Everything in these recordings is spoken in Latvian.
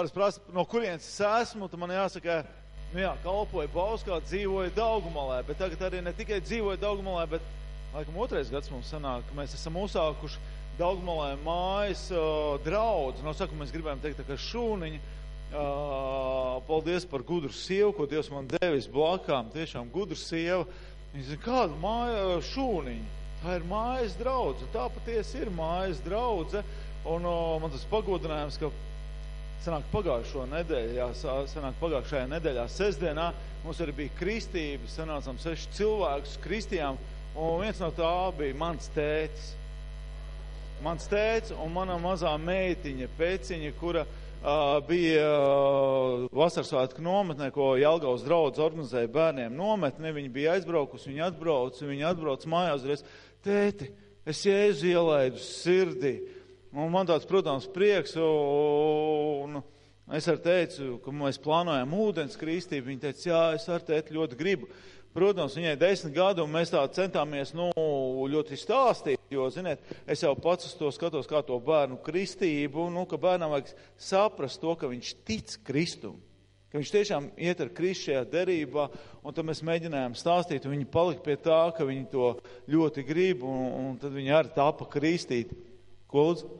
parasti prasa, no kurienes es esmu, tad man jāsaka, nu jā, kalpoju Bauskā, dzīvoju Daugumalē, bet tagad arī ne tikai dzīvoju Daugumalē, bet, laikam, otrais gads mums sanāk, ka mēs esam uzsākuši Daugumalē mājas uh, draudz. No saka, mēs gribējām teikt, tā kā šūniņa. Uh, paldies par gudru sievu, ko Dievs man devis blakām. Tiešām gudru sieva. Viņa zina, kāda māja šūniņa. Tā ir mājas draudze. Tā patiesi ir mājas draudze. Un uh, man tas pagodinājums, ka sanāk pagājušo nedēļu, jā, sanāk pagājušajā nedēļā, sestdienā, mums arī bija kristība, sanācām seši cilvēkus kristījām, un viens no tā bija mans tētis. Mans tēts un mana mazā meitiņa, pēciņa, kura uh, bija uh, vasarsvētku nometnē, ko Jelgavas draudz organizēja bērniem nometni, viņi bija aizbraukusi, viņi atbrauc, viņi atbrauc mājās, reiz, tēti, es jēzu ielaidu sirdī, Un man tāds, protams, prieks, un es ar teicu, ka mēs plānojam ūdens kristību. Viņa teica, jā, es ar tēti ļoti gribu. Protams, viņai desmit gadu, un mēs tā centāmies, nu, ļoti stāstīt, jo, ziniet, es jau pats uz to skatos kā to bērnu kristību, nu, ka bērnam vajag saprast to, ka viņš tic Kristum, ka viņš tiešām iet ar Kristu šajā derībā, un tad mēs mēģinājām stāstīt, un viņi palika pie tā, ka viņi to ļoti grib, un, un tad viņi arī tāpa kristīti. Ko lūdzu?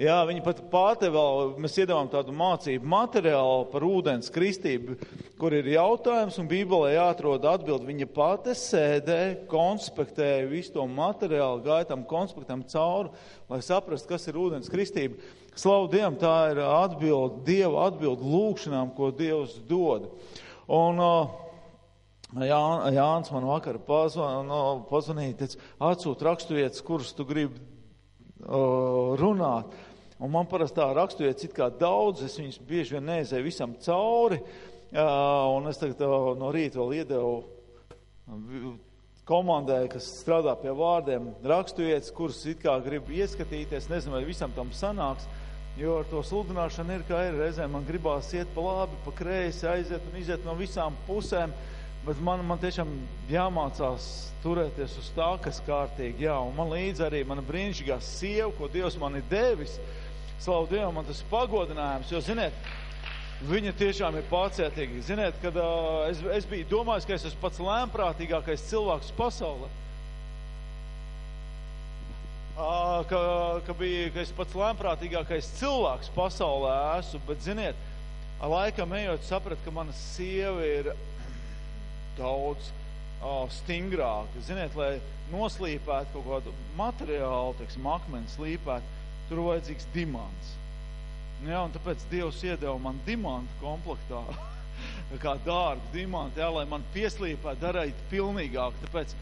Jā, viņi pat pāte vēl, mēs iedavām tādu mācību materiālu par ūdens kristību, kur ir jautājums un bībelē jāatrod atbild. Viņa pate sēdē, konspektēja visu to materiālu, gāja tam konspektam cauri, lai saprastu, kas ir ūdens kristība. Slavu Dievam, tā ir atbild, Dieva atbild lūkšanām, ko Dievs dod. Un, Jā, Jānis man vakar pazvanīja, teica, atsūt raksturvietas, kuras tu gribi runāt. Un man parasti tā raksturiet it kā daudz, es viņus bieži vien neizēju visam cauri, un es tagad no rīta vēl iedevu komandai, kas strādā pie vārdiem, raksturietas, kuras it kā grib ieskatīties, nezinu, vai visam tam sanāks, jo ar to sludināšanu ir, kā ir, reizēm man gribās iet pa labi, pa kreisi, aiziet un iziet no visām pusēm, bet man, man tiešām jāmācās turēties uz tā, kas kārtīgi, jā, un man līdz arī mana brīnišķīgā sieva, ko Dievs man ir devis, slavu Dievam, man tas pagodinājums, jo, ziniet, viņa tiešām ir pacietīga. Ziniet, kad uh, es, es biju domājis, ka es esmu pats lēmprātīgākais cilvēks pasaulē, uh, ka, ka, bija, ka es pats lēmprātīgākais cilvēks pasaulē esmu, bet, ziniet, laikam ejot saprat, ka mana sieva ir daudz oh, stingrāka. Ziniet, lai noslīpētu kaut kādu materiālu, teiksim, akmeni slīpētu, tur vajadzīgs dimants. Nu, jā, un tāpēc Dievs iedeva man dimantu komplektā, kā dārgu dimantu, jā, lai man pieslīpētu, darīt pilnīgāk. Tāpēc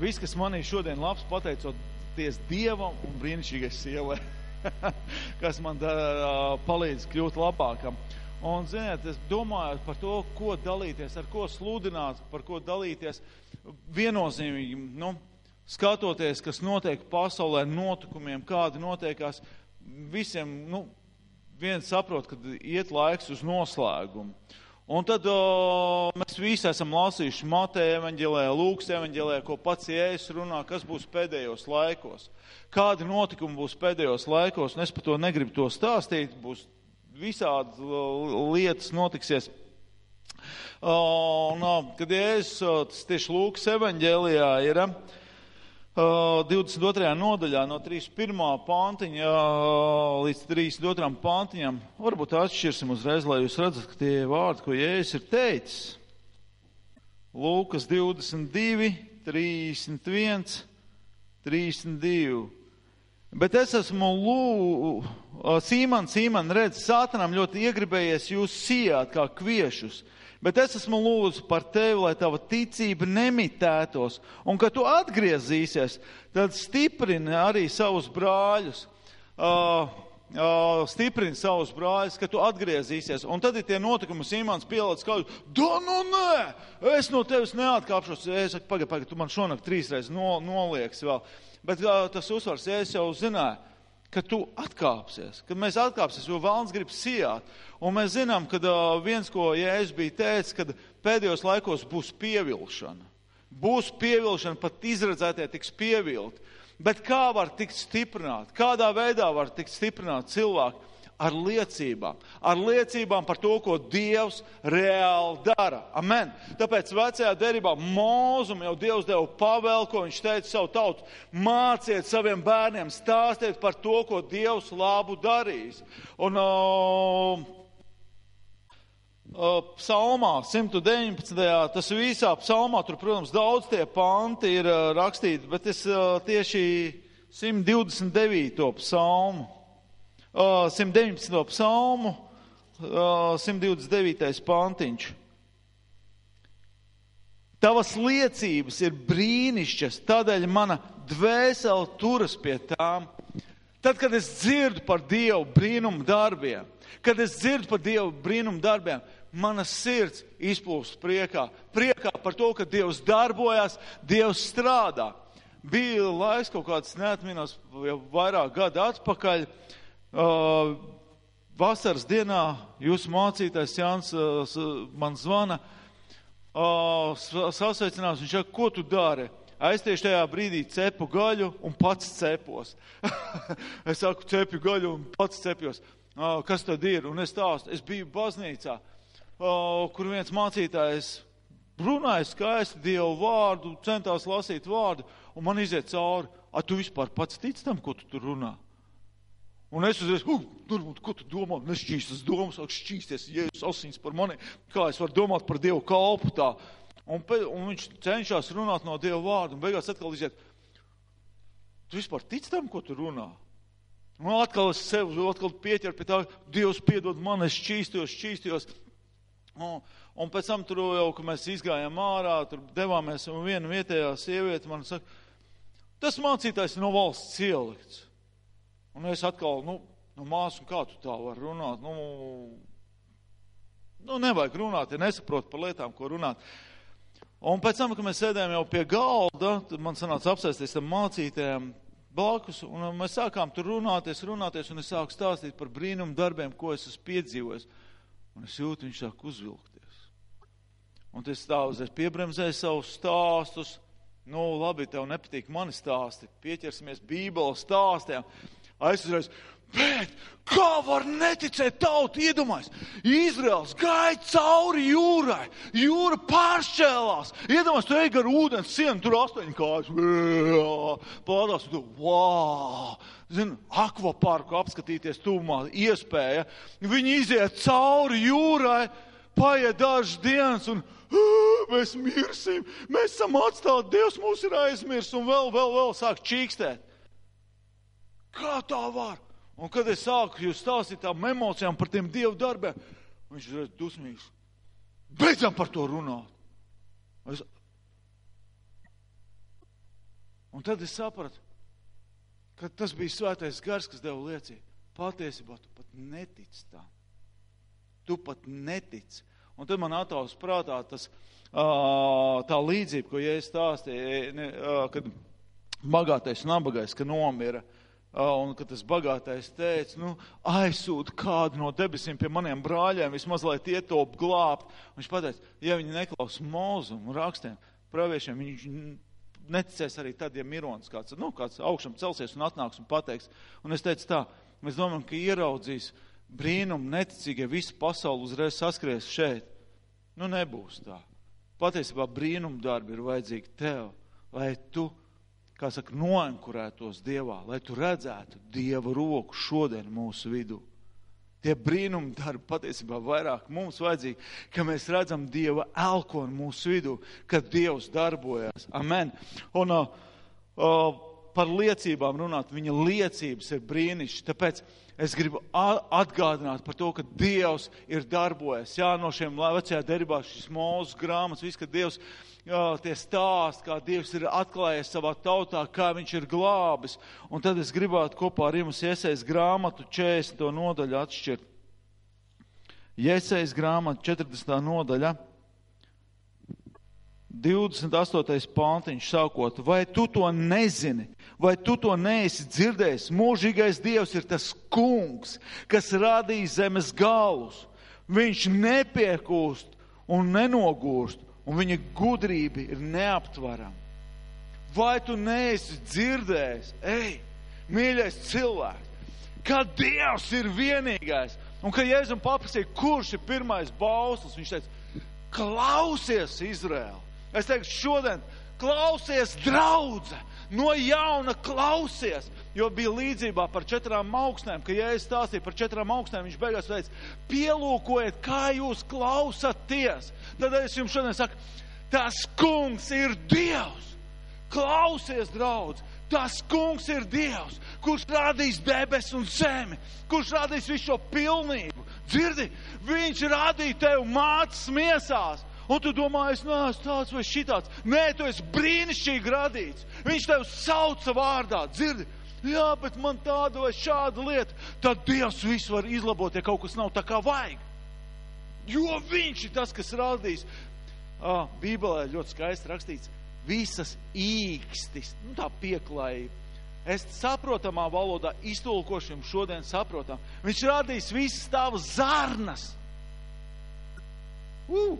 viss, kas manī šodien labs, pateicoties Dievam un brīnišķīgai sievai, kas man dara, palīdz kļūt labākam. Un, ziniet, es domāju par to, ko dalīties, ar ko sludināt, par ko dalīties. Viennozīmīgi, nu, skatoties, kas notiek pasaulē, notikumiem, kādi notiekās, visiem, nu, viens saprot, ka iet laiks uz noslēgumu. Un tad o, mēs visi esam lasījuši Mateja evaņģēlē, Lūks evaņģēlē, ko pats Jēzus runā, kas būs pēdējos laikos. Kādi notikumi būs pēdējos laikos, un es par to negribu to stāstīt, būs visādas lietas notiksies. Un, kad Jēzus, tas tieši Lūkas evaņģēlijā ir 22. nodaļā no 31. pantiņa līdz 32. pantiņam, varbūt atšķirsim uzreiz, lai jūs redzat, ka tie vārdi, ko Jēzus ir teicis. Lūkas 22, 31, 32. Bet es esmu lū, Sīman, Sīman, redz, sātanam ļoti iegribējies jūs sijāt kā kviešus. Bet es esmu lūdzu par tevi, lai tava ticība nemitētos, un kad tu atgriezīsies, tad stiprini arī savus brāļus. Uh, uh, stiprini savus brāļus, ka tu atgriezīsies. Un tad ir tie notikumi, Simons pielādes kādu, da nu nē, es no tevis neatkāpšos. Es saku, pagaid, pagaid, tu man šonakt trīsreiz no, nolieks vēl bet uh, tas uzsvars, es jau zināju, ka tu atkāpsies, kad mēs atkāpsies, jo vēlns grib sijāt. Un mēs zinām, ka uh, viens, ko Jēzus bija teicis, kad pēdējos laikos būs pievilšana. Būs pievilšana, pat izredzētie tiks pievilti. Bet kā var tikt stiprināt? Kādā veidā var tikt stiprināt cilvēku? Ar liecībām. Ar liecībām par to, ko Dievs reāli dara. Amen. Tāpēc vecajā derībā mūzum jau Dievs deva pavēlu, ko viņš teica savu tautu. Māciet saviem bērniem, stāstiet par to, ko Dievs labu darīs. Un, uh, Psalmā 119. tas visā psalmā, tur, protams, daudz tie panti ir rakstīti, bet es tieši 129. psalmu 119. psalmu, 129. pantiņš. Tavas liecības ir brīnišķas, tādēļ mana dvēsele turas pie tām. Tad, kad es dzirdu par Dievu brīnumu darbiem, kad es dzirdu par Dievu brīnumu darbiem, mana sirds izplūst priekā. Priekā par to, ka Dievs darbojas, Dievs strādā. Bija laiks kaut kāds, neatminos, jau vairāk gadu atpakaļ, uh, Uh, vasaras dienā jūsu mācītājs Jānis uh, man zvana, uh, sasveicinās, viņš saka, ko tu dari? Aiztieši tajā brīdī cepu gaļu un pats cepos. es saku, cepu gaļu un pats cepjos. Uh, kas tad ir? Un es stāstu, es biju baznīcā, uh, kur viens mācītājs runāja skaisti Dievu vārdu, centās lasīt vārdu, un man iziet cauri. A, tu vispār pats tic tam, ko tu tur runā? Un es uzreiz, Normund, ko tu domā? Nešķīstas domas, sāk šķīsties, Jēzus asins par mani. Kā es varu domāt par Dievu kalpu tā? Un, un viņš cenšas runāt no Dieva vārdu, un beigās atkal iziet. Tu vispār tic tam, ko tu runā? Un atkal es sev atkal pieķeru pie tā, Dievs piedod man, es šķīstos, šķīstos. Un, un pēc tam tur jau, kad mēs izgājām ārā, tur devāmies, un viena vietējā sieviete man saka, tas mācītājs no valsts ielikts. Un es atkal, nu, nu māsu, kā tu tā vari runāt? Nu, nu, nevajag runāt, ja nesaprot par lietām, ko runāt. Un pēc tam, kad mēs sēdējām jau pie galda, tad man sanāca apsēsties ar mācītēm blakus, un mēs sākām tur runāties, runāties, un es sāku stāstīt par brīnumu darbiem, ko es esmu piedzīvojis. Un es jūtu, viņš sāk uzvilkties. Un tas stāv uzreiz piebremzēja savus stāstus. Nu, labi, tev nepatīk mani stāsti. Pieķersimies Bībeles stāstiem aizsarēs. Bet kā var neticēt tautu iedomājas? Izraels gāja cauri jūrai, jūra pāršķēlās. Iedomājas, tu ej gar ūdens sienu, tur astoņi kājas. Plādās, tu, wow! Zini, akvaparku apskatīties tūmā iespēja. Viņi iziet cauri jūrai, paiet dažas dienas un mēs mirsim, mēs esam atstāti, Dievs mūs ir aizmirs un vēl, vēl, vēl sāk čīkstēt. Kā tā var? Un kad es sāku jūs stāstīt tām emocijām par tiem dievu darbiem, viņš ir dusmīgs. Beidzam par to runāt. Es... Un tad es sapratu, ka tas bija svētais gars, kas deva liecību. Patiesībā tu pat netici tam. Tu pat netici. Un tad man attāvs prātā tas, tā līdzība, ko ja es stāstīju, kad bagātais nabagais, ka nomira. Uh, Un kad tas bagātais teica, nu, aizsūta kādu no debesīm pie maniem brāļiem, vismaz lai tie to glābt. Viņš pateica, ja viņi neklaus mūzumu rakstiem, praviešiem, viņš neticēs arī tad, ja mirons kāds, nu, kāds augšam celsies un atnāks un pateiks. Un es teicu tā, mēs domājam, ka ieraudzīs brīnumu neticīgie, visu pasauli uzreiz saskries šeit. Nu, nebūs tā. Patiesībā brīnumu darbi ir vajadzīgi tev, lai tu kā saka, noenkurētos Dievā, lai tu redzētu Dieva roku šodien mūsu vidū. Tie brīnumi darbi patiesībā vairāk mums vajadzīgi, ka mēs redzam Dieva elkonu mūsu vidū, kad Dievs darbojas. Amen. Un uh, uh, par liecībām runāt, viņa liecības ir brīnišķi. Tāpēc es gribu atgādināt par to, ka Dievs ir darbojies. Jā, no šiem vecajā derībā šis mūzes grāmatas, viss, ka Dievs jā, tie stāsti, kā Dievs ir atklājies savā tautā, kā viņš ir glābis. Un tad es gribētu kopā ar jums iesaist grāmatu 40. nodaļu atšķirt. Iesaist grāmatu 40. nodaļa. 28. pāntiņš sākot, vai tu to nezini, vai tu to neesi dzirdējis? Mūžīgais Dievs ir tas kungs, kas radīja zemes galus. Viņš nepiekūst un nenogūst, un viņa gudrība ir neaptverama. Vai tu neesi dzirdējis, ej, mīļais cilvēks, ka Dievs ir vienīgais. Un ka Jēzum paprasīja, kurš ir pirmais bauslis, viņš teica, klausies, Izraēl. Es teiktu, šodien klausies, draudze, no jauna klausies. Jo bija līdzībā par četrām augstnēm, ka, ja es stāstīju par četrām augstnēm, viņš beigās teica, pielūkojiet, kā jūs klausaties. Tad es jums šodien saku, tas kungs ir Dievs. Klausies, draudz, tas kungs ir Dievs, kurš radīs debesis un zemi, kurš radīs visu šo pilnību. Dzirdi, viņš radīja tev mācas miesās. Un tu domā, es neesmu tāds vai šitāds. Nē, tu esi brīnišķīgi radīts. Viņš tev sauca vārdā, dzirdi. Jā, bet man tāda vai šāda lieta. Tad Dievs visu var izlabot, ja kaut kas nav tā kā vajag. Jo viņš ir tas, kas radīs. Ah, Bībelē ļoti skaisti rakstīts, visas īkstis, nu tā pieklājība. Es saprotamā valodā iztulkošu jums šodien saprotam. Viņš radīs visas tavas zarnas. Uh!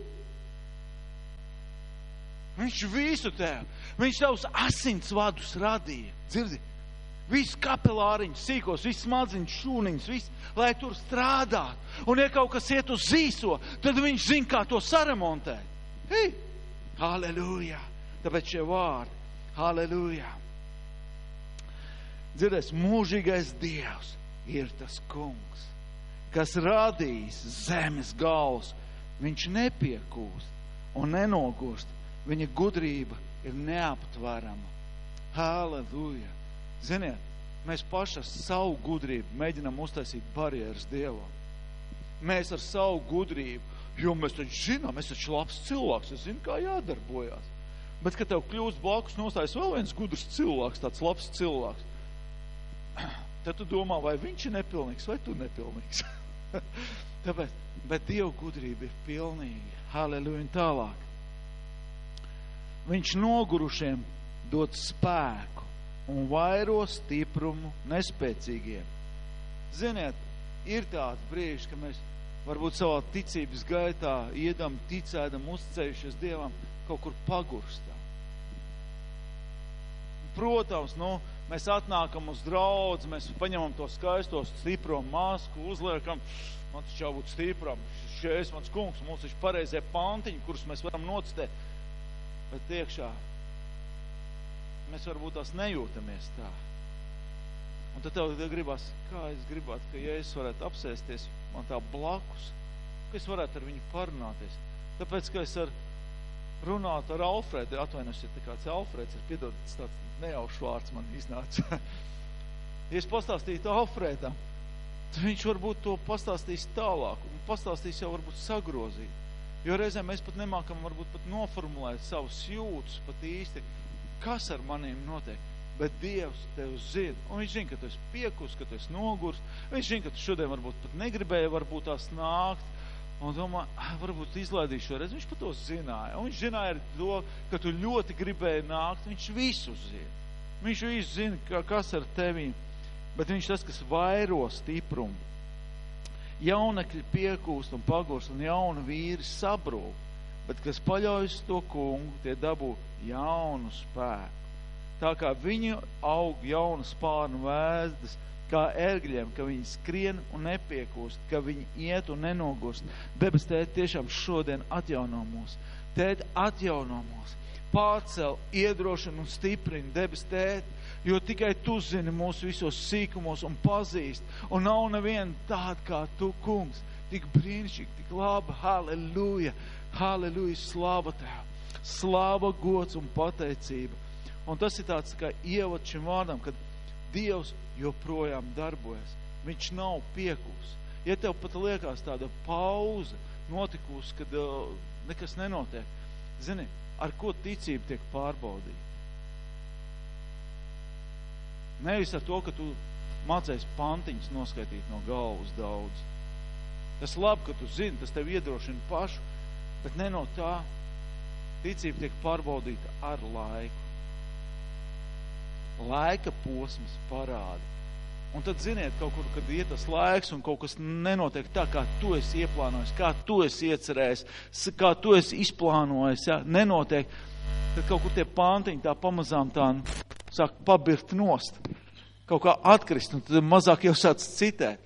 Viņš visu tev, viņš tavus asins vadus radīja. Dzirdi? Viss kapelāriņš, sīkos, viss smadziņš, šūniņš, viss, lai tur strādātu. Un ja kaut kas iet uz zīso, tad viņš zina, kā to saremontēt. Hei! Halleluja! Tāpēc šie vārdi. Halleluja! Dzirdēs, mūžīgais Dievs ir tas kungs, kas radīs zemes gals. Viņš nepiekūst un nenogurst. Viņa gudrība ir neaptverama. Halleluja! Ziniet, mēs paši ar savu gudrību mēģinām uztaisīt barjeras Dievam. Mēs ar savu gudrību, jo mēs taču zinām, es taču labs cilvēks, es zinu, kā jādarbojās. Bet, kad tev kļūst blakus nostājas vēl viens gudrs cilvēks, tāds labs cilvēks, tad tu domā, vai viņš ir nepilnīgs, vai tu nepilnīgs. Tāpēc, bet Dieva gudrība ir pilnīga. Halleluja tālāk. Viņš nogurušiem dod spēku un vairo stiprumu nespēcīgiem. Ziniet, ir tādi brīži, ka mēs varbūt savā ticības gaitā iedam, ticēdam, uzticējušies Dievam, kaut kur pagurstā. Protams, nu, mēs atnākam uz draudz, mēs paņemam to skaisto stipro masku, uzliekam, man taču jābūt stipram, šeit mans kungs, mums ir pareizie pantiņi, kurus mēs varam nocitēt, bet iekšā mēs varbūt tās nejūtamies tā. Un tad tev gribas, kā es gribētu, ka ja es varētu apsēsties man tā blakus, ka es varētu ar viņu parunāties. Tāpēc, ka es ar runāt ar Alfredu, atvainojos, ja kāds Alfreds ir, piedod, tas tāds nejaušs vārds man iznāca. ja es pastāstītu Alfredam, tad viņš varbūt to pastāstīs tālāk, un pastāstīs jau varbūt sagrozīt. Jo reizēm mēs pat nemākam varbūt pat noformulēt savus jūtas pat īsti, kas ar maniem notiek. Bet Dievs tev zina, un viņš zina, ka tu esi piekus, ka tu esi nogurs, viņš zina, ka tu šodien varbūt pat negribēji varbūt tās nākt, un domā, ah, varbūt izlaidīšu šoreiz. Viņš pat to zināja. Un viņš zināja arī to, ka tu ļoti gribēji nākt. Viņš visu zina. Viņš visu zina, ka, kas ar tevi. Bet viņš tas, kas vairo stiprumu. Jaunekļi piekūst un pagūst, un jauni vīri sabrūk. Bet, kas paļaujas to kungu, tie dabū jaunu spēku. Tā kā viņi aug jaunas spārnu vēzdas, kā ērgļiem, ka viņi skrien un nepiekūst, ka viņi iet un nenogurst. Debes tēt tiešām šodien atjauno mūs. Tēt atjauno mūs. Pārcel, iedrošina un stiprina debes tēt, jo tikai tu zini mūsu visos sīkumos un pazīst. Un nav neviena tāda kā tu, kungs. Tik brīnišķīgi, tik laba. Halleluja! Halleluja! Slāva tev! Slāva, gods un pateicība. Un tas ir tāds kā ievads šim vārdam, kad Dievs joprojām darbojas. Viņš nav piekus. Ja tev pat liekas tāda pauze notikusi, kad uh, nekas nenotiek, zini, ar ko ticība tiek pārbaudīta? Nevis ar to, ka tu mācēs pantiņas noskaitīt no galvas daudz. Tas labi, ka tu zini, tas tev iedrošina pašu, bet ne no tā. Ticība tiek pārbaudīta ar laiku laika posms parāda. Un tad, ziniet, kaut kur, kad iet tas laiks un kaut kas nenotiek tā, kā tu esi ieplānojis, kā tu esi iecerējis, kā tu esi izplānojis, ja, nenotiek, tad kaut kur tie pantiņi tā pamazām tā sāk pabirt nost. kaut kā atkrist, un tad mazāk jau sāc citēt.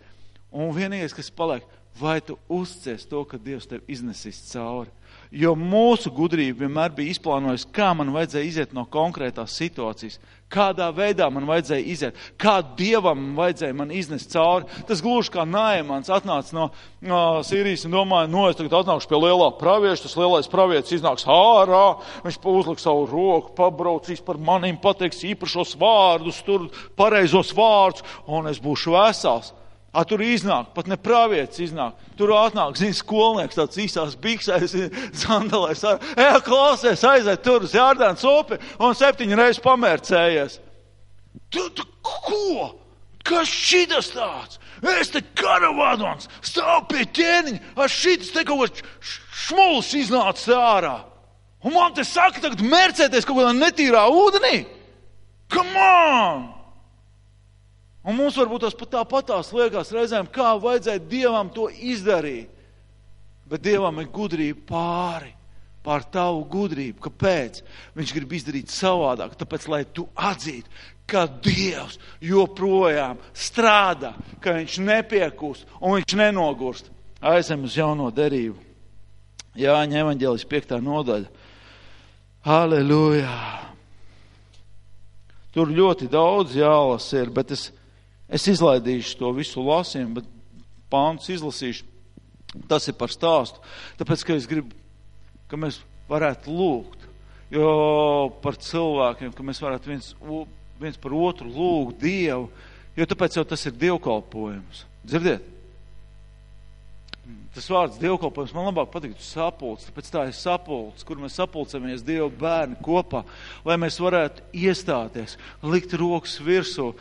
Un vienīgais, kas paliek, vai tu uzcies to, ka Dievs tev iznesīs cauri. Jo mūsu gudrība vienmēr bija izplānojusi, kā man vajadzēja iziet no konkrētās situācijas, kādā veidā man vajadzēja iziet, kā dievam vajadzēja man iznest cauri. Tas gluži kā Naimans atnāca no, no Sīrijas un domāja, no es tagad atnākšu pie lielā pravieša, tas lielais pravietis iznāks ārā, viņš uzliks savu roku, pabraucīs par maniem, pateiks īpašos vārdus, tur pareizos vārdus, un es būšu vesels. A, tur iznāk, pat ne pravietis iznāk. Tur atnāk, zina, skolnieks tāds īsās biksēs, sandalēs. Jā, klausies, aiziet tur uz Jārdāns upi un septiņu reizes pamērcējies. Tu, tu, ko? Kas šitas tāds? Es te karavadons, stāv pie ķēniņa, ar šitas te kaut kas šmuls iznāca ārā. Un man te saka, tagad mērcēties kaut kādā netīrā ūdenī? Come on! Un mums varbūt tas pat tāpatās liekas reizēm, kā vajadzēja Dievam to izdarīt. Bet Dievam ir gudrība pāri pār tavu gudrību. Kāpēc? Viņš grib izdarīt savādāk. Tāpēc, lai tu atzītu, ka Dievs joprojām strādā, ka Viņš nepiekūst un Viņš nenogurst. Aizem uz jauno derību. Jāņa evaņģēlis 5. nodaļa. Halleluja! Tur ļoti daudz jālasa ir, bet es Es izlaidīšu to visu lasījumu, bet pāns izlasīšu. Tas ir par stāstu. Tāpēc, ka es gribu, ka mēs varētu lūgt. Jo par cilvēkiem, ka mēs varētu viens, viens par otru lūgt Dievu. Jo tāpēc jau tas ir dievkalpojums. Dzirdiet? Tas vārds dievkalpojums man labāk patīk sapulcs, tāpēc tā ir sapulcs, kur mēs sapulcamies Dievu bērni kopā, lai mēs varētu iestāties, likt rokas virsū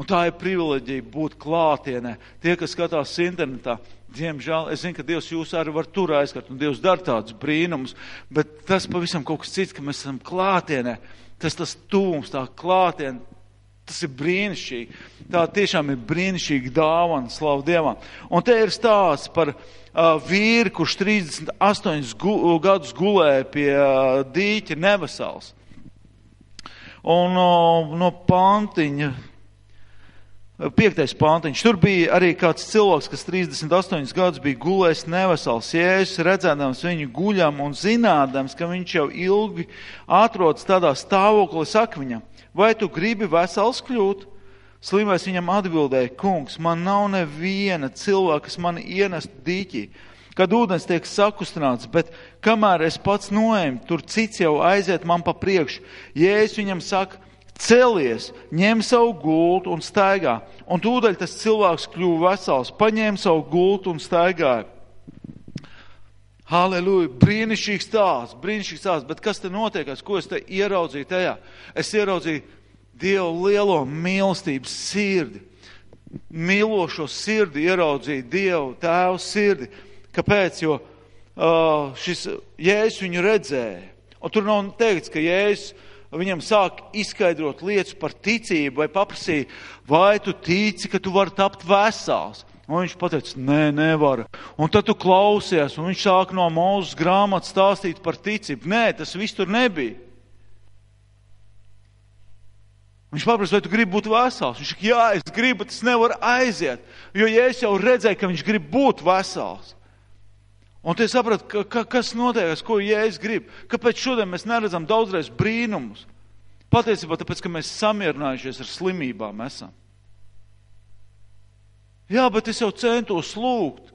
Un tā ir privileģija būt klātienē. Tie, kas skatās internetā, diemžēl, es zinu, ka Dievs jūs arī var tur aizskart, un Dievs dara tādus brīnumus, bet tas pavisam kaut kas cits, ka mēs esam klātienē. Tas tas tūms, tā klātienē, tas ir brīnišķīgi. Tā tiešām ir brīnišķīga dāvana, slavu Dievam. Un te ir stāsts par uh, vīru, kurš 38 gu, gadus gulēja pie uh, dīķa nevesels. Un uh, no pantiņa Piektais pāntiņš. Tur bija arī kāds cilvēks, kas 38 gadus bija gulējis nevesels. Jēzus redzēdams viņu guļam un zinādams, ka viņš jau ilgi atrodas tādā stāvoklī, saka viņam, vai tu gribi vesels kļūt? Slimais viņam atbildēja, kungs, man nav neviena cilvēka, kas mani ienest dīķī, kad ūdens tiek sakustināts, bet kamēr es pats noēmu, tur cits jau aiziet man pa priekšu. Jēzus viņam saka, celies, ņem savu gultu un staigā. Un tūdaļ tas cilvēks kļuva vesels, paņēma savu gultu un staigāja. Halleluja! Brīnišķīgs stāsts, brīnišķīgs stāsts, bet kas te notiekās? Ko es te ieraudzīju tajā? Es ieraudzīju Dievu lielo mīlestības sirdi. Mīlošo sirdi ieraudzīju Dievu tēvu sirdi. Kāpēc? Jo uh, šis Jēzus viņu redzēja. Un tur nav teikts, ka Jēzus viņam sāk izskaidrot lietas par ticību, vai paprasīja, vai tu tici, ka tu vari tapt vesels. Un viņš pateica, nē, nevar. Un tad tu klausies, un viņš sāk no mūzes grāmatas stāstīt par ticību. Nē, tas viss tur nebija. Viņš paprasa, vai tu gribi būt vesels? Viņš saka, jā, es gribu, bet es nevaru aiziet. Jo, ja es jau redzēju, ka viņš grib būt vesels, Un tu saprati, ka, ka, kas notiek, ko Jēzus grib. Kāpēc šodien mēs neredzam daudzreiz brīnumus? Patiesībā tāpēc, ka mēs samierinājušies ar slimībām esam. Jā, bet es jau centos lūgt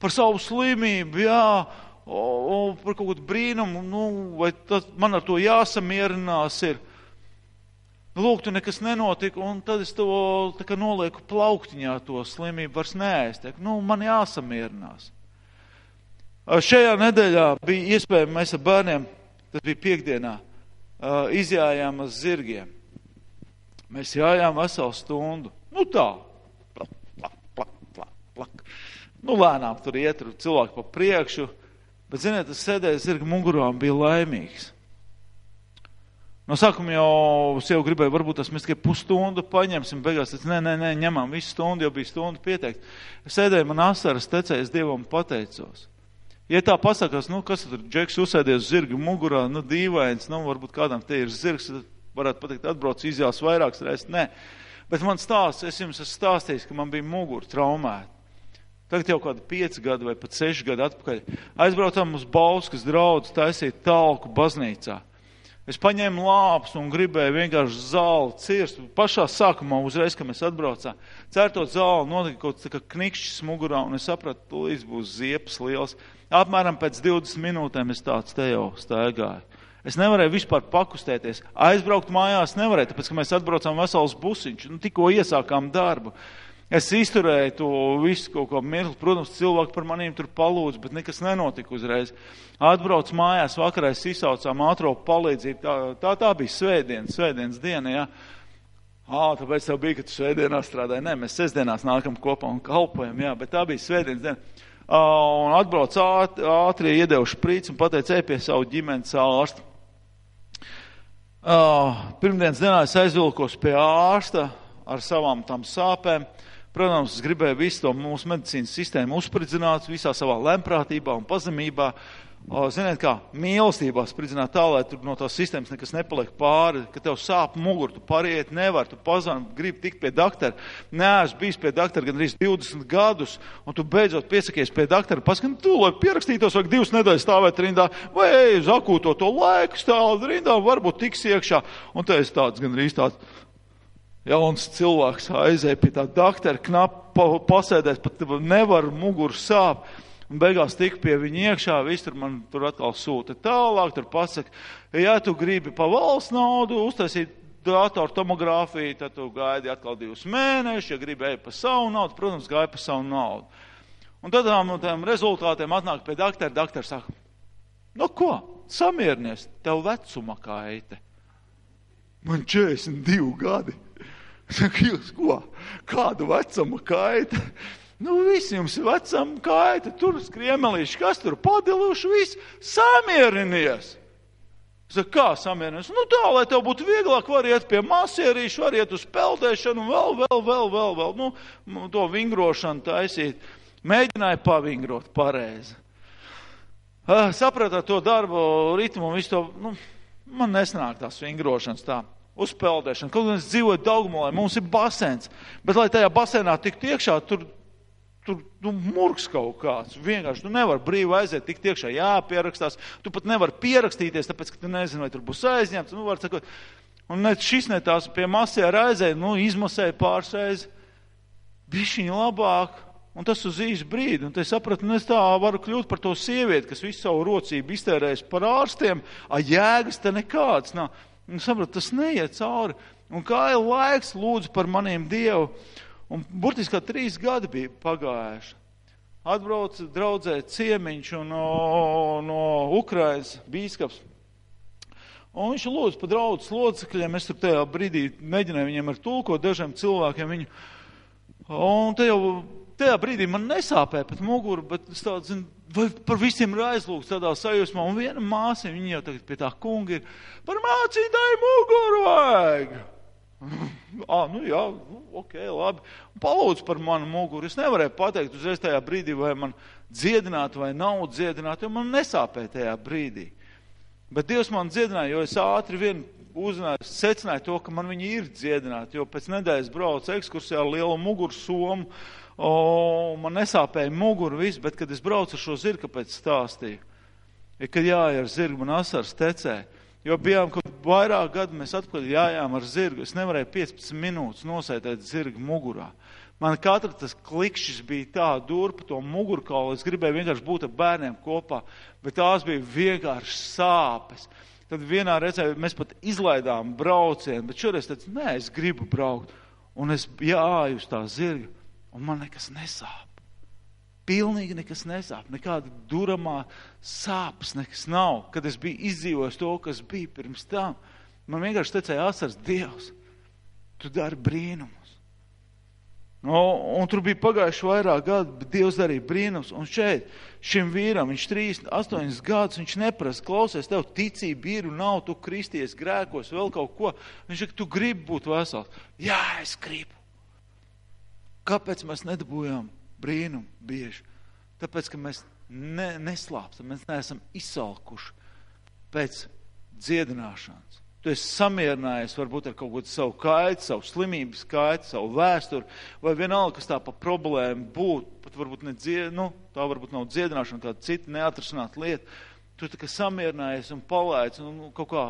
par savu slimību, jā, o, o, par kaut kādu brīnumu, nu, vai man ar to jāsamierinās ir. Lūk, tu nekas nenotika, un tad es to nolieku plauktiņā to slimību vairs neēst. Nu, man jāsamierinās. Šajā nedēļā bija iespējams, mēs ar bērniem, tas bija piekdienā, izjājām uz zirgiem. Mēs jājām veselu stundu. Nu tā, plak, plak, plak, plak, plak. Nu lēnām tur iet, cilvēki pa priekšu, bet, ziniet, tas sēdēja zirga mugurā un bija laimīgs. No sākuma jau sev gribēju, varbūt tas mēs tikai pusstundu paņemsim, beigās es, nē, nē, nē, ņemam visu stundu, jau bija stundu pieteikt. Sēdēju man asaras tecējas Dievam pateicos. Ja tā pasakās, nu, kas tur džeks uzsēdies zirga mugurā, nu, dīvains, nu, varbūt kādam te ir zirgs, varētu pateikt, atbrauc izjās vairākas reizes. Nē. Bet man stāsts, es jums esmu stāstījis, ka man bija mugura traumēta. Tagad jau kādi pieci gadi vai pat seši gadi atpakaļ. Aizbraucām uz Bauskas draudz taisīt talku baznīcā. Es paņēmu lāpus un gribēju vienkārši zāli cirst. Pašā sākumā, uzreiz, kad mēs atbraucām, cērtot zāli, notika kaut kā knikšķis mugurā, un es sapratu, tūlīt būs ziepes liels. Apmēram pēc 20 minūtēm es tāds te jau staigāju. Es nevarēju vispār pakustēties. Aizbraukt mājās nevarēju, tāpēc, ka mēs atbraucām vesels busiņš, nu tikko iesākām darbu. Es izturēju to visu kaut ko mirkli. Protams, cilvēki par manīm tur palūdz, bet nekas nenotika uzreiz. Atbrauc mājās, vakarā es izsaucām ātro palīdzību. Tā, tā, tā bija svētdienas, svētdienas diena, jā. Ā, tāpēc tev bija, ka tu svētdienā strādāji. Nē, mēs sestdienās nākam kopā un kalpojam, jā, bet tā bija svētdienas diena. Uh, un atbrauc ātri, iedevu šprīts un pateica, ej pie savu ģimenes ārsta. Uh, pirmdienas dienā es aizvilkos pie ārsta ar savām tam sāpēm. Uh, Protams, es gribēju visu to mūsu medicīnas sistēmu uzspridzināt visā savā lemprātībā un pazemībā. Ziniet, kā mīlestībā spridzināt tā, lai tur no tās sistēmas nekas nepaliek pāri, ka tev sāp muguru, tu pariet nevar, tu pazvan, gribi tikt pie doktora. Nē, es biju pie doktora gandrīz 20 gadus, un tu beidzot piesakies pie doktora, paskat, tu, lai pierakstītos, vajag divas nedēļas stāvēt rindā, vai ej uz akūto to laiku stāvēt rindā, varbūt tiks iekšā, un te es tāds gandrīz tāds Jauns cilvēks aizēja pie tā doktora, knapi pasēdēs, pat nevar muguru sāp. Un beigās tik pie viņa iekšā, viss tur man tur atkal sūta tālāk, tur pasaka, ja tu gribi pa valsts naudu uztaisīt datoru tomogrāfiju, tad tu gaidi atkal divus mēnešus, ja gribēji pa savu naudu, protams, gāja pa savu naudu. Un tad no tiem rezultātiem atnāk pie doktora, doktors saka, nu ko, samierinies, tev vecuma kaite. Man 42 gadi. Saka, jūs ko? Kādu vecumu kaita? Nu, visi jums ir vecuma kaita, tur skriemelīši, kas tur padiluši, viss samierinies. Saka, kā samierinies? Nu, tā, lai tev būtu vieglāk, var iet pie masierīšu, var iet uz peldēšanu, vēl, vēl, vēl, vēl, vēl, nu, to vingrošanu taisīt. Mēģināja pavingrot pareizi. Sapratāt to darbu ritmu un visu to, nu, man nesnāk tās vingrošanas tā uzpeldēšana. Kaut gan es dzīvoju Daugumolē, mums ir basēns, bet lai tajā basēnā tiktu iekšā, tur, tur nu, murgs kaut kāds. Vienkārši tu nevari brīvi aiziet, tikt iekšā, jāpierakstās. Tu pat nevari pierakstīties, tāpēc, ka tu nezini, vai tur būs aizņemts. Nu, sakot, un ne šis ne tās pie masē raizē, nu, izmasēja pārsreiz. Bišķiņi labāk. Un tas uz īsu brīdi, un es sapratu, nu es tā varu kļūt par to sievieti, kas visu savu rocību iztērēs par ārstiem, a jēgas te nekāds nav. Un sapratu, tas neiet cauri. Un kā ir laiks, lūdzu par maniem Dievu. Un burtiski trīs gadi bija pagājuši. Atbrauca draudzē ciemiņš no, no Ukrainas bīskaps. Un viņš lūdz par draudzes locekļiem. Es tur tajā brīdī mēģināju viņiem ar tulkot dažiem cilvēkiem viņu. Un te jau tajā brīdī man nesāpēja pat muguru, bet es tādu, zinu, vai par visiem ir aizlūgts tādā sajūsmā. Un viena māsa, viņa jau tagad pie tā kunga ir, par mācītāju muguru vajag. ah, nu jā, nu, ok, labi. Palūdz par manu muguru. Es nevarēju pateikt uzreiz tajā brīdī, vai man dziedināt vai nav dziedināt, jo man nesāpēja tajā brīdī. Bet Dievs man dziedināja, jo es ātri vien uzzināju, secināju to, ka man viņi ir dziedināti, jo pēc nedēļas braucu ekskursijā ar lielu muguru somu o, man nesāpēja muguru viss, bet kad es braucu ar šo zirgu, kāpēc stāstīju? Ja, kad jāja ar zirgu, man asars tecēja. Jo bijām kaut vairāk gadu, mēs atpakaļ jājām ar zirgu. Es nevarēju 15 minūtes nosētēt zirgu mugurā. Man katra tas klikšķis bija tā durpa to mugurkaulu. Es gribēju vienkārši būt ar bērniem kopā, bet tās bija vienkārši sāpes. Tad vienā reizē mēs pat izlaidām braucienu, bet šoreiz teicu, nē, es gribu braukt. Un es jāju uz tā zirga un man nekas nesāp. Pilnīgi nekas nesāp, nekāda duramā sāpes nekas nav. Kad es biju izdzīvojis to, kas bija pirms tam, man vienkārši tecēja asars Dievs, tu dari brīnumus. No, un tur bija pagājuši vairāk gadu, bet Dievs darīja brīnums. Un šeit šim vīram, viņš trīs, astoņas gadus, viņš neprasa, klausies, tev ticība ir un nav, tu kristies grēkos, vēl kaut ko. Viņš saka, tu gribi būt vesels. Jā, es gribu. Kāpēc mēs nedabūjām brīnumu bieži? Tāpēc, ka mēs ne, neslāpstam, mēs neesam izsalkuši pēc dziedināšanas. Tu esi samierinājies varbūt ar kaut kādu savu kaitu, savu slimības kaitu, savu vēsturi, vai vienalga, kas tā pa problēmu būtu, pat varbūt ne dzied, nu, tā varbūt nav dziedināšana, kāda cita neatrasināta lieta. Tu tā kā samierinājies un palaic, un nu, kaut kā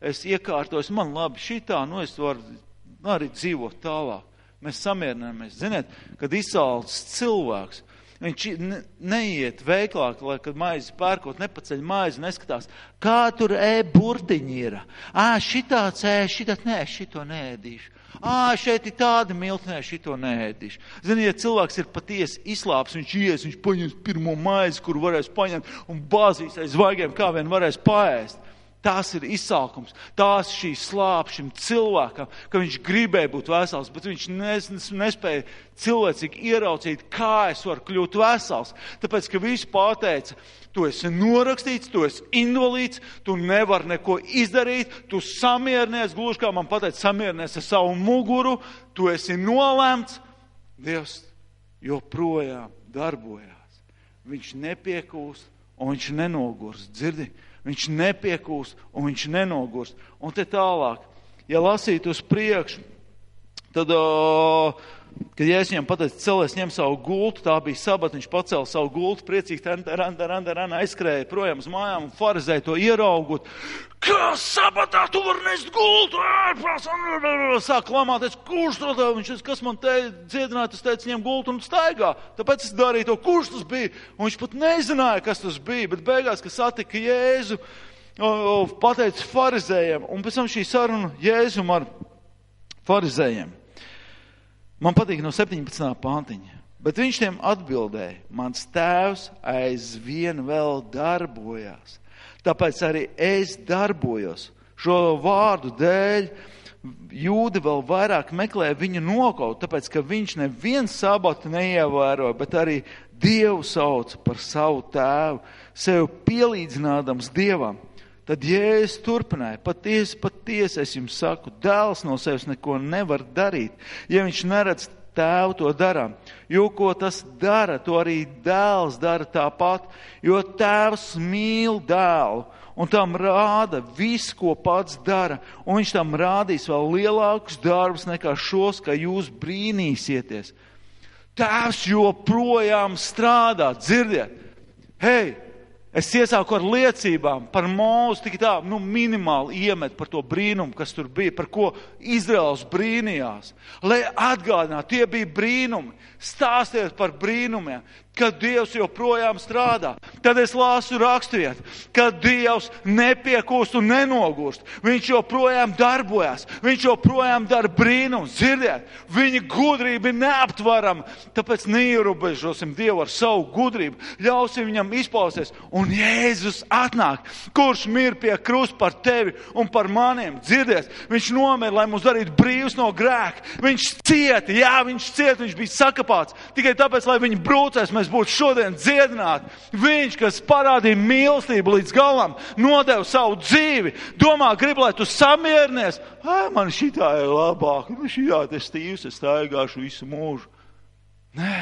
es iekārtojos, man labi šitā, nu es varu arī dzīvot tālāk. Mēs samierināmies. Ziniet, kad izsalcis cilvēks, Viņš ne, neiet veiklā, lai, kad maizi pērkot, nepaceļ maizi, neskatās, kā tur e-burtiņi ir. Ā, šitāds ē, šitāds, nē, šito nēdīšu. Ā, šeit ir tāda miltnē, šito nēdīšu. Ziniet, ja cilvēks ir patiesi izslāps, viņš ies, viņš paņems pirmo maizi, kuru varēs paņemt un bāzīs aiz zvaigiem, kā vien varēs paēst. Tās ir izsalkums, tās šī slāpes šim cilvēkam, ka viņš gribēja būt vesels, bet viņš nes, nespēja cilvēcīgi ieraudzīt, kā es varu kļūt vesels. Tāpēc, ka viņš pateica, tu esi norakstīts, tu esi invalīds, tu nevari neko izdarīt, tu samierinies, gluži kā man pateica, samierinies ar savu muguru, tu esi nolēmts. Dievs joprojām darbojās. Viņš nepiekūst un viņš nenogurst. Dzirdi? Viņš nepiekūst un viņš nenogurst. Un te tālāk, ja lasīt uz priekšu, tad, kad es viņam pateicu, celies ņem savu gultu, tā bija sabat, viņš pacēla savu gultu, priecīgi randa, randa, randa, randa, aizskrēja projām uz mājām un farizēja to ieraugot. Kā sabatā tu vari nest gultu? Sāk lamāties, kurš to tev? Viņš, kas man te dziedināja, tas teica, ņem gultu un staigā. Tāpēc es darīju to, kurš tas bija. Un viņš pat nezināja, kas tas bija, bet beigās, kad satika Jēzu, pateica farizējiem, un pēc tam šī saruna Jēzum ar farizējiem. Man patīk no 17. pāntiņa. Bet viņš tiem atbildēja, mans tēvs aizvien vēl darbojās tāpēc arī es darbojos. Šo vārdu dēļ jūdi vēl vairāk meklē viņu nokaut, tāpēc, ka viņš nevienu sabatu neievēroja, bet arī Dievu sauc par savu tēvu, sev pielīdzinādams Dievam. Tad Jēzus turpināja, patiesi, patiesi es jums saku, dēls no sevis neko nevar darīt, ja viņš neredz tēvu to darām. Jo ko tas dara, to arī dēls dara tāpat, jo tēvs mīl dēlu un tam rāda visu, ko pats dara, un viņš tam rādīs vēl lielākus darbus nekā šos, ka jūs brīnīsieties. Tēvs joprojām strādā, dzirdiet! Hei! Es iesāku ar liecībām par mūzu, tik tā, nu, minimāli iemet par to brīnumu, kas tur bija, par ko Izraels brīnījās. Lai atgādinātu, tie bija brīnumi. Stāstiet par brīnumiem ka Dievs joprojām strādā. Tad es lasu raksturiet, ka Dievs nepiekūst un nenogurst. Viņš joprojām darbojas, viņš joprojām dara brīnums. Dzirdiet, viņa gudrība ir neaptvarama. Tāpēc neierobežosim Dievu ar savu gudrību, ļausim viņam izpausties. Un Jēzus atnāk, kurš mir pie krusta par tevi un par maniem. Dzirdiet, viņš nomira, lai mūs darītu brīvs no grēka. Viņš cieta, jā, viņš cieta, viņš bija sakapāts tikai tāpēc, lai viņi brūcēs. Mēs mēs būtu šodien dziedināti. Viņš, kas parādīja mīlestību līdz galam, nodeva savu dzīvi, domā, grib, lai tu samierinies. Man šitā ir labāk, nu šitā tas stīvs, es staigāšu visu mūžu. Nē,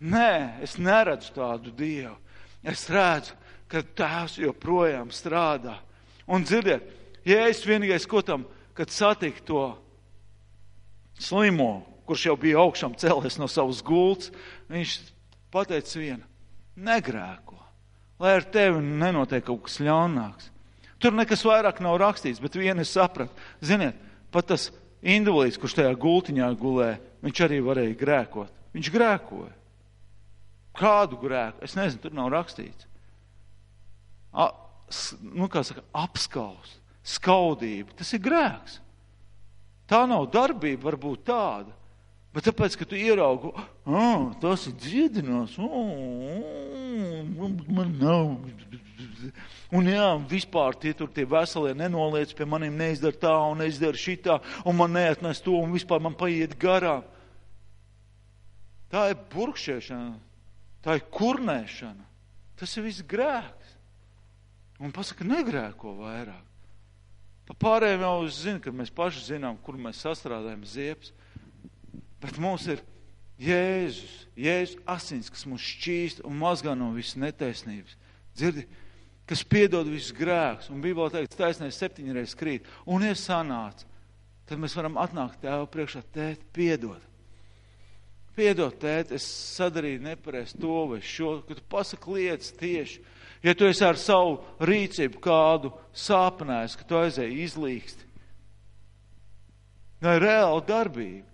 nē, es neredzu tādu Dievu. Es redzu, ka tēvs joprojām strādā. Un dzirdiet, ja es vienīgais, ko tam, kad satiku to slimo, kurš jau bija augšām cēlies no savas gultas, viņš pateica vienu: negrēko, lai ar tevi nenotiek kaut kas ļaunāks. Tur nekas vairāk nav rakstīts, bet vienu es sapratu. Ziniet, pat tas invalīds, kurš tajā gultiņā gulēja, viņš arī varēja grēkot. Viņš grēkoja. Kādu grēku? Es nezinu, tur nav rakstīts. A, nu, kā saka, apskaus, skaudība. Tas ir grēks. Tā nav darbība, varbūt tāda. Bet tāpēc, ka tu ieraugi, oh, tas ir dziedinās, oh, man nav. Un jā, vispār tie tur tie veselie nenoliec pie maniem, neizdara tā un neizdara šitā, un man neatnes to, un vispār man paiet garām. Tā ir burkšēšana, tā ir kurnēšana. Tas ir viss grēks. Un pasaka, negrēko vairāk. Pa pārējiem jau zina, ka mēs paši zinām, kur mēs sastrādājam ziepes. Bet mums ir Jēzus, Jēzus asins, kas mums šķīst un mazgā no visas netaisnības. Dzirdi, kas piedod visus grēkus, un Bībelē teikts, taisnēs septiņreiz krīt, un ir sanāca, tad mēs varam atnākt tēvu priekšā, tēt, piedod. Piedod, tēt, es sadarīju nepareizi to vai šo, ka tu pasaki lietas tieši. Ja tu esi ar savu rīcību kādu sāpinājis, ka tu aizēji izlīksti. Tā ir reāla darbība.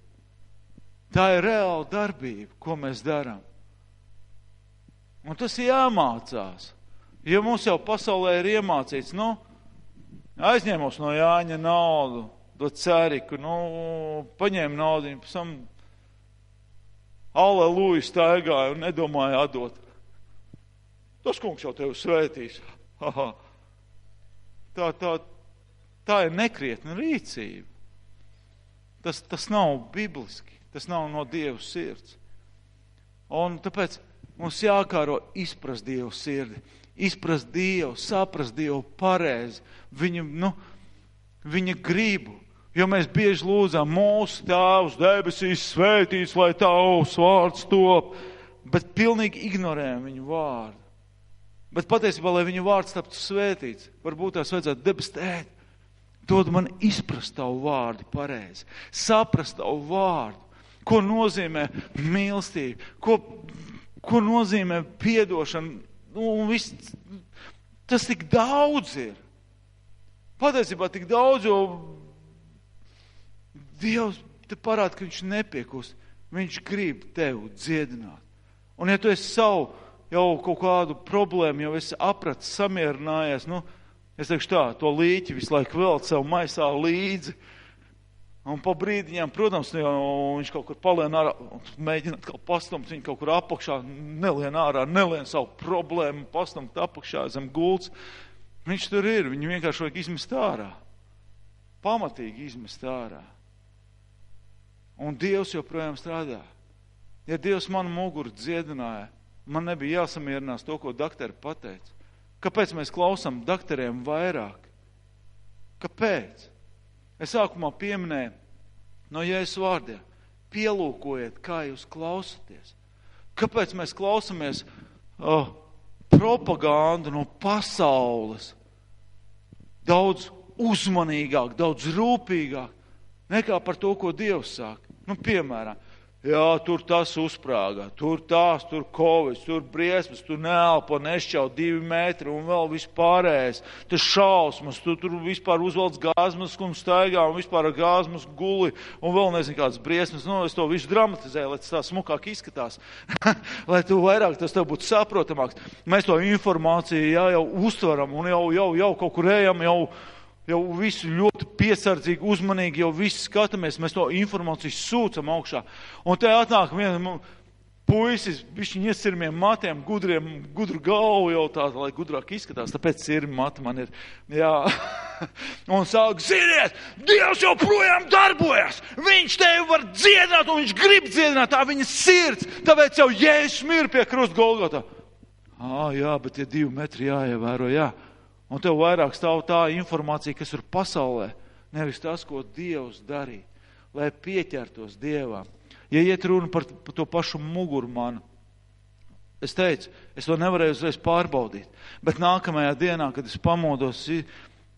Tā ir reāla darbība, ko mēs darām. Un tas ir jāmācās. Ja mums jau pasaulē ir iemācīts, nu, aizņēmos no Jāņa naudu, dot ceriku, nu, paņēma naudu, pēc tam aleluja staigāja un nedomāja atdot. Tas kungs jau tevi svētīs. Aha. Tā, tā, tā ir nekrietna rīcība. Tas, tas nav bibliski, tas nav no Dieva sirds. Un tāpēc mums jākāro izprast Dievu sirdi izprast Dievu, saprast Dievu pareizi, viņa, nu, viņa gribu. Jo mēs bieži lūdzam mūsu tēvus debesīs svētīts, lai tavs vārds top, bet pilnīgi ignorējam viņu vārdu. Bet patiesībā, lai viņu vārds taptu svētīts, varbūt tās vajadzētu debestēt. Dod man izprast tavu vārdu pareizi, saprast tavu vārdu, ko nozīmē mīlestība, ko, ko nozīmē piedošana, Nu, viss, tas tik daudz ir. Patiesībā tik daudz, jo Dievs te parāda, ka viņš nepiekust. Viņš grib tevi dziedināt. Un ja tu esi savu jau kaut kādu problēmu, jau esi apratis, samierinājies, nu, es teikšu tā, to līķi visu laiku vēl sev maisā līdzi. Un pa brīdiņām, protams, nu viņš kaut kur palien ārā, mēģināt kaut pastumt viņu kaut kur apakšā, nelien ārā, nelien savu problēmu, pastumt apakšā zem gults. Viņš tur ir, viņu vienkārši vajag izmest ārā. Pamatīgi izmest ārā. Un Dievs joprojām strādā. Ja Dievs manu muguru dziedināja, man nebija jāsamierinās to, ko doktori pateica. Kāpēc mēs klausām doktoriem vairāk? Kāpēc? Es sākumā pieminēju no Jēzus vārdiem. Pielūkojiet, kā jūs klausāties. Kāpēc mēs klausāmies oh, propagandu no pasaules? Daudz uzmanīgāk, daudz rūpīgāk nekā par to, ko Dievs saka. Nu, piemēram, Jā, tur tas uzsprāgā, tur tās, tur kovis, tur briesmas, tur neelpo, nešķau divi metri un vēl vispārējais. Tas šausmas, tu tur vispār uzvelc gāzmas un staigā un vispār ar gāzmas guli un vēl nezinu kādas briesmas. Nu, es to visu dramatizēju, lai tas tā smukāk izskatās, lai tu vairāk tas tev būtu saprotamāks. Mēs to informāciju jā, jau uztveram un jau, jau, jau kaut kur ejam, jau jau visu ļoti piesardzīgi, uzmanīgi, jau visu skatāmies, mēs to informāciju sūcam augšā. Un te atnāk viena puisis, bišķiņ iesirmiem matiem, gudriem, gudru galvu jau tā, lai gudrāk izskatās, tāpēc sirmi mati man ir, jā. un sāk, ziniet, Dievs joprojām darbojas, viņš tevi var dziedināt, un viņš grib dziedināt, tā viņa sirds, tāpēc jau Jēzus mir pie krusta Golgotā. Ā, jā, bet tie divi metri jāievēro, jā. Un tev vairāk stāv tā informācija, kas ir pasaulē, nevis tas, ko Dievs darīja, lai pieķertos Dievam. Ja iet runa par, par to pašu muguru manu, es teicu, es to nevarēju uzreiz pārbaudīt, bet nākamajā dienā, kad es pamodos,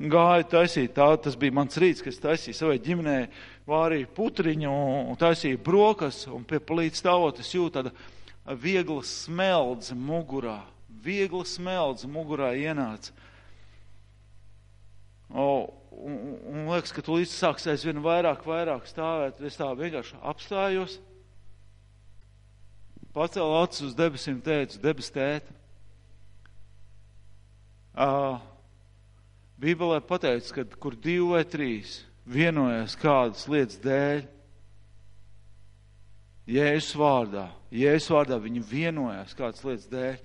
gāju taisīt, tā, tas bija mans rīts, kas taisīja savai ģimenei, vārīja putriņu un taisīja brokas, un pie palīdz stāvot es jūtu tāda viegla smeldze mugurā, viegla smeldze mugurā ienāca. Un, un liekas, ka tu līdz sāks aizvien vairāk, vairāk stāvēt. Es tā vienkārši apstājos, pacēlu acis uz debesīm, teicu, debes tēt. Uh, Bībelē pateicis, ka kur divi vai trīs vienojas kādas lietas dēļ, Jēzus vārdā, Jēzus vārdā viņi vienojas kādas lietas dēļ,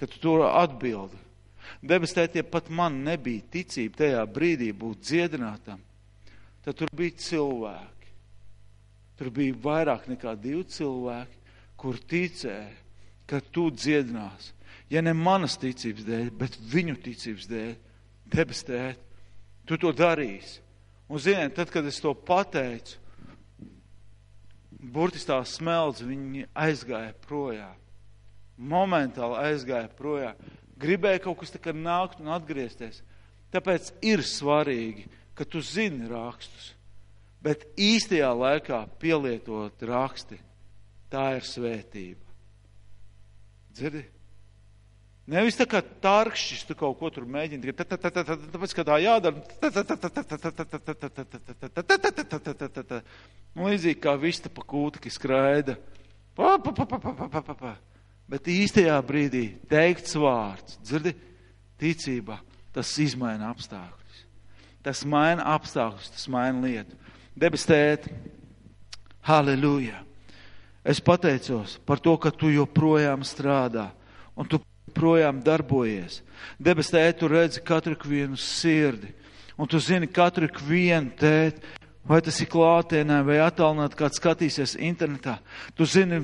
ka tu to atbildi. Debes tētie pat man nebija ticība tajā brīdī būt dziedinātam. Tad tur bija cilvēki. Tur bija vairāk nekā divi cilvēki, kur ticēja, ka tu dziedinās. Ja ne manas ticības dēļ, bet viņu ticības dēļ, debes tēt, tu to darīsi. Un ziniet, tad, kad es to pateicu, burtiski tā smeldz, viņi aizgāja projām. Momentāli aizgāja projām gribēja kaut kas tā kā nākt un atgriezties. Tāpēc ir svarīgi, ka tu zini rakstus, bet īstajā laikā pielietot raksti, tā ir svētība. Dzirdi? Nevis tā kā tarkšķis, tu kaut ko tur mēģini, tāpēc, ka tā jādara. Līdzīgi kā vista pa kūtki skraida. Pa, pa, pa, pa, pa, pa, pa, pa. Bet īstajā brīdī teikts vārds, dzirdi, ticībā, tas izmaina apstākļus. Tas maina apstākļus, tas maina lietu. Debes tēt, halleluja! Es pateicos par to, ka tu joprojām strādā un tu projām darbojies. Debes tēt, tu redzi katru vienu sirdi un tu zini katru vienu tēt, vai tas ir klātienē vai attālināt, kāds skatīsies internetā. Tu zini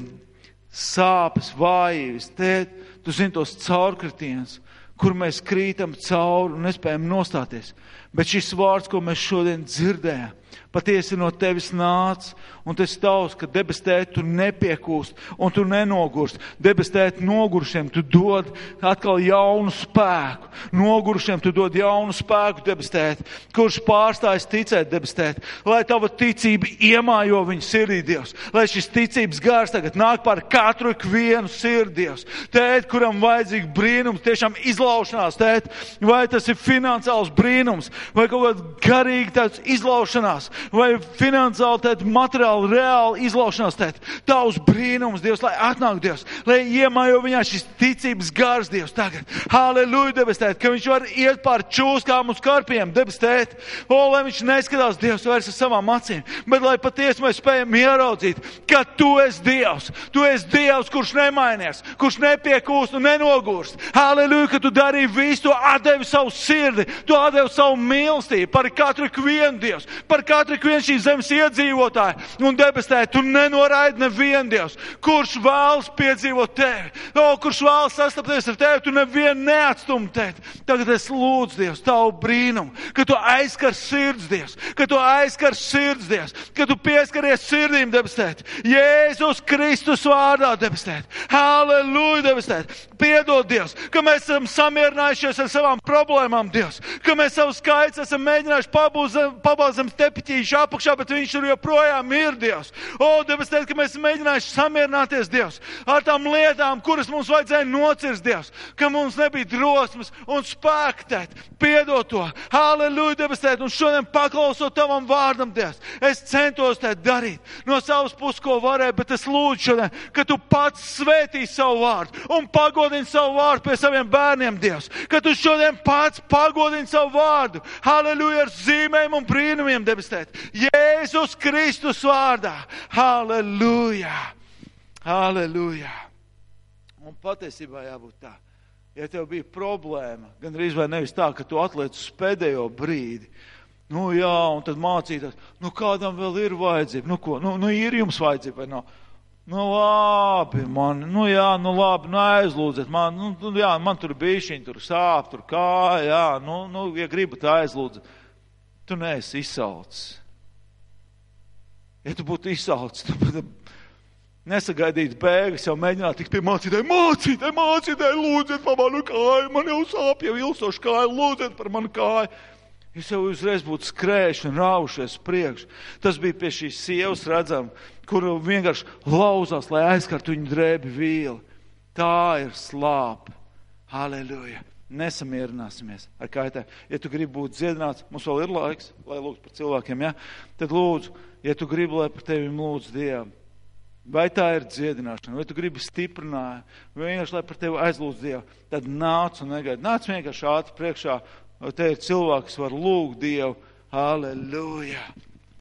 sāpes, vājības, tēt, tu zini tos caurkritienus, kur mēs krītam cauri un nespējam nostāties. Bet šis vārds, ko mēs šodien dzirdējām, patiesi no tevis nāca, un tas tavs, ka debes tēt tu nepiekūst, un tu nenogurst. Debes tēt nogurušiem tu dod atkal jaunu spēku. Nogurušiem tu dod jaunu spēku, debes tēt, kurš pārstājas ticēt, debes tēt, lai tava ticība iemājo viņu sirdī, Dievs, lai šis ticības gars tagad nāk pār katru ikvienu sirdi, Dievs. Tēt, kuram vajadzīga brīnums, tiešām izlaušanās, tēt, vai tas ir finansiāls brīnums, vai kaut kāds garīgi tāds izlaušanās, vai finansiāli, tēt, materiāli, reāli izlaušanās, tēt. Tavs brīnums, Dievs, lai atnāk Dievs, lai iemājo viņā šis ticības gars, Dievs, tagad. Halleluja, debes tēt, ka viņš var iet pār čūskām uz karpiem, debes tēt. O, lai viņš neskatās Dievs vairs ar savām acīm, bet lai patiesi mēs spējam ieraudzīt, ka tu esi Dievs. Tu esi Dievs, kurš nemainies, kurš nepiekūst un nenogurst. Halleluja, ka tu darīji visu, tu atdevi savu sirdi, tu atdevi savu mīlestību par katru vienu Dievs, par katru vienu šīs zemes iedzīvotāju. Un debesē tu nenoraidi nevienu Dievs, kurš vēlas piedzīvot tevi, o, kurš vēlas sastapties ar tevi, tu nevienu neatstum tevi. Tagad es lūdzu Dievs, tavu brīnumu, ka tu aizskar sirds Dievs, ka tu aizskar sirds Dievs, ka tu pieskaries sirdīm debesēt. Jēzus Kristus vārdā debesēt. Halleluja debesēt. Piedod Dievs, ka mēs esam samierinājušies ar savām problēmām Dievs, ka mēs savu skaits esam mēģinājuši pabāzt zem tepiķīša apakšā, bet viņš tur joprojām ir Dievs. O, debes teikt, ka mēs mēģinājuši samierināties Dievs ar tām lietām, kuras mums vajadzēja nocirst Dievs, ka mums nebija drosmes un spēktēt. Piedod to. Halleluja, debes teikt, un šodien paklausot tavam vārdam, Dievs, es centos tā darīt no savas puses, ko varēju, bet es lūdzu šodien, ka tu pats svētī savu vārdu un pagodini savu vārdu pie saviem bērniem, Dievs, ka tu šodien pats pagodini savu vārdu. Halleluja, ar zīmēm un brīnumiem, debes teikt. Jēzus Kristus vārdā. Halleluja! Halleluja! Un patiesībā jābūt tā. Ja tev bija problēma, gan arī vai nevis tā, ka tu atliec uz pēdējo brīdi, nu jā, un tad mācīties, nu kādam vēl ir vajadzība, nu ko, nu, nu ir jums vajadzība vai nav? Nu labi, man, nu jā, nu labi, nu aizlūdziet, man, nu, nu jā, man tur bišķiņ, tur sāp, tur kā, jā, nu, nu, ja gribat aizlūdziet, tu neesi izsalcis. Ja tu būtu izsalcis, tu būtu nesagaidīt bēgas, jau mēģināt tikt pie mācītāja, mācītāja, mācītāja, lūdziet par manu kāju, man jau sāp jau ilsoši kāju, lūdziet par manu kāju. Jūs jau uzreiz būtu skrējuši un raušies priekš. Tas bija pie šīs sievas redzam, kuru vienkārši lauzās, lai aizkartu viņu drēbi vīli. Tā ir slāpe. Halleluja! Nesamierināsimies ar kaitēm. Ja tu gribi būt dziedināts, mums vēl ir laiks, lai lūgtu par cilvēkiem, ja? tad lūdzu, ja tu gribi, lai par tevi lūdzu Dievu. Vai tā ir dziedināšana, vai tu gribi stiprināt, vai vienkārši, lai par tevi aizlūdz Dievu, tad nāc un negaidi. Nāc vienkārši ātri priekšā, te ir cilvēks, var lūgt Dievu. Halleluja!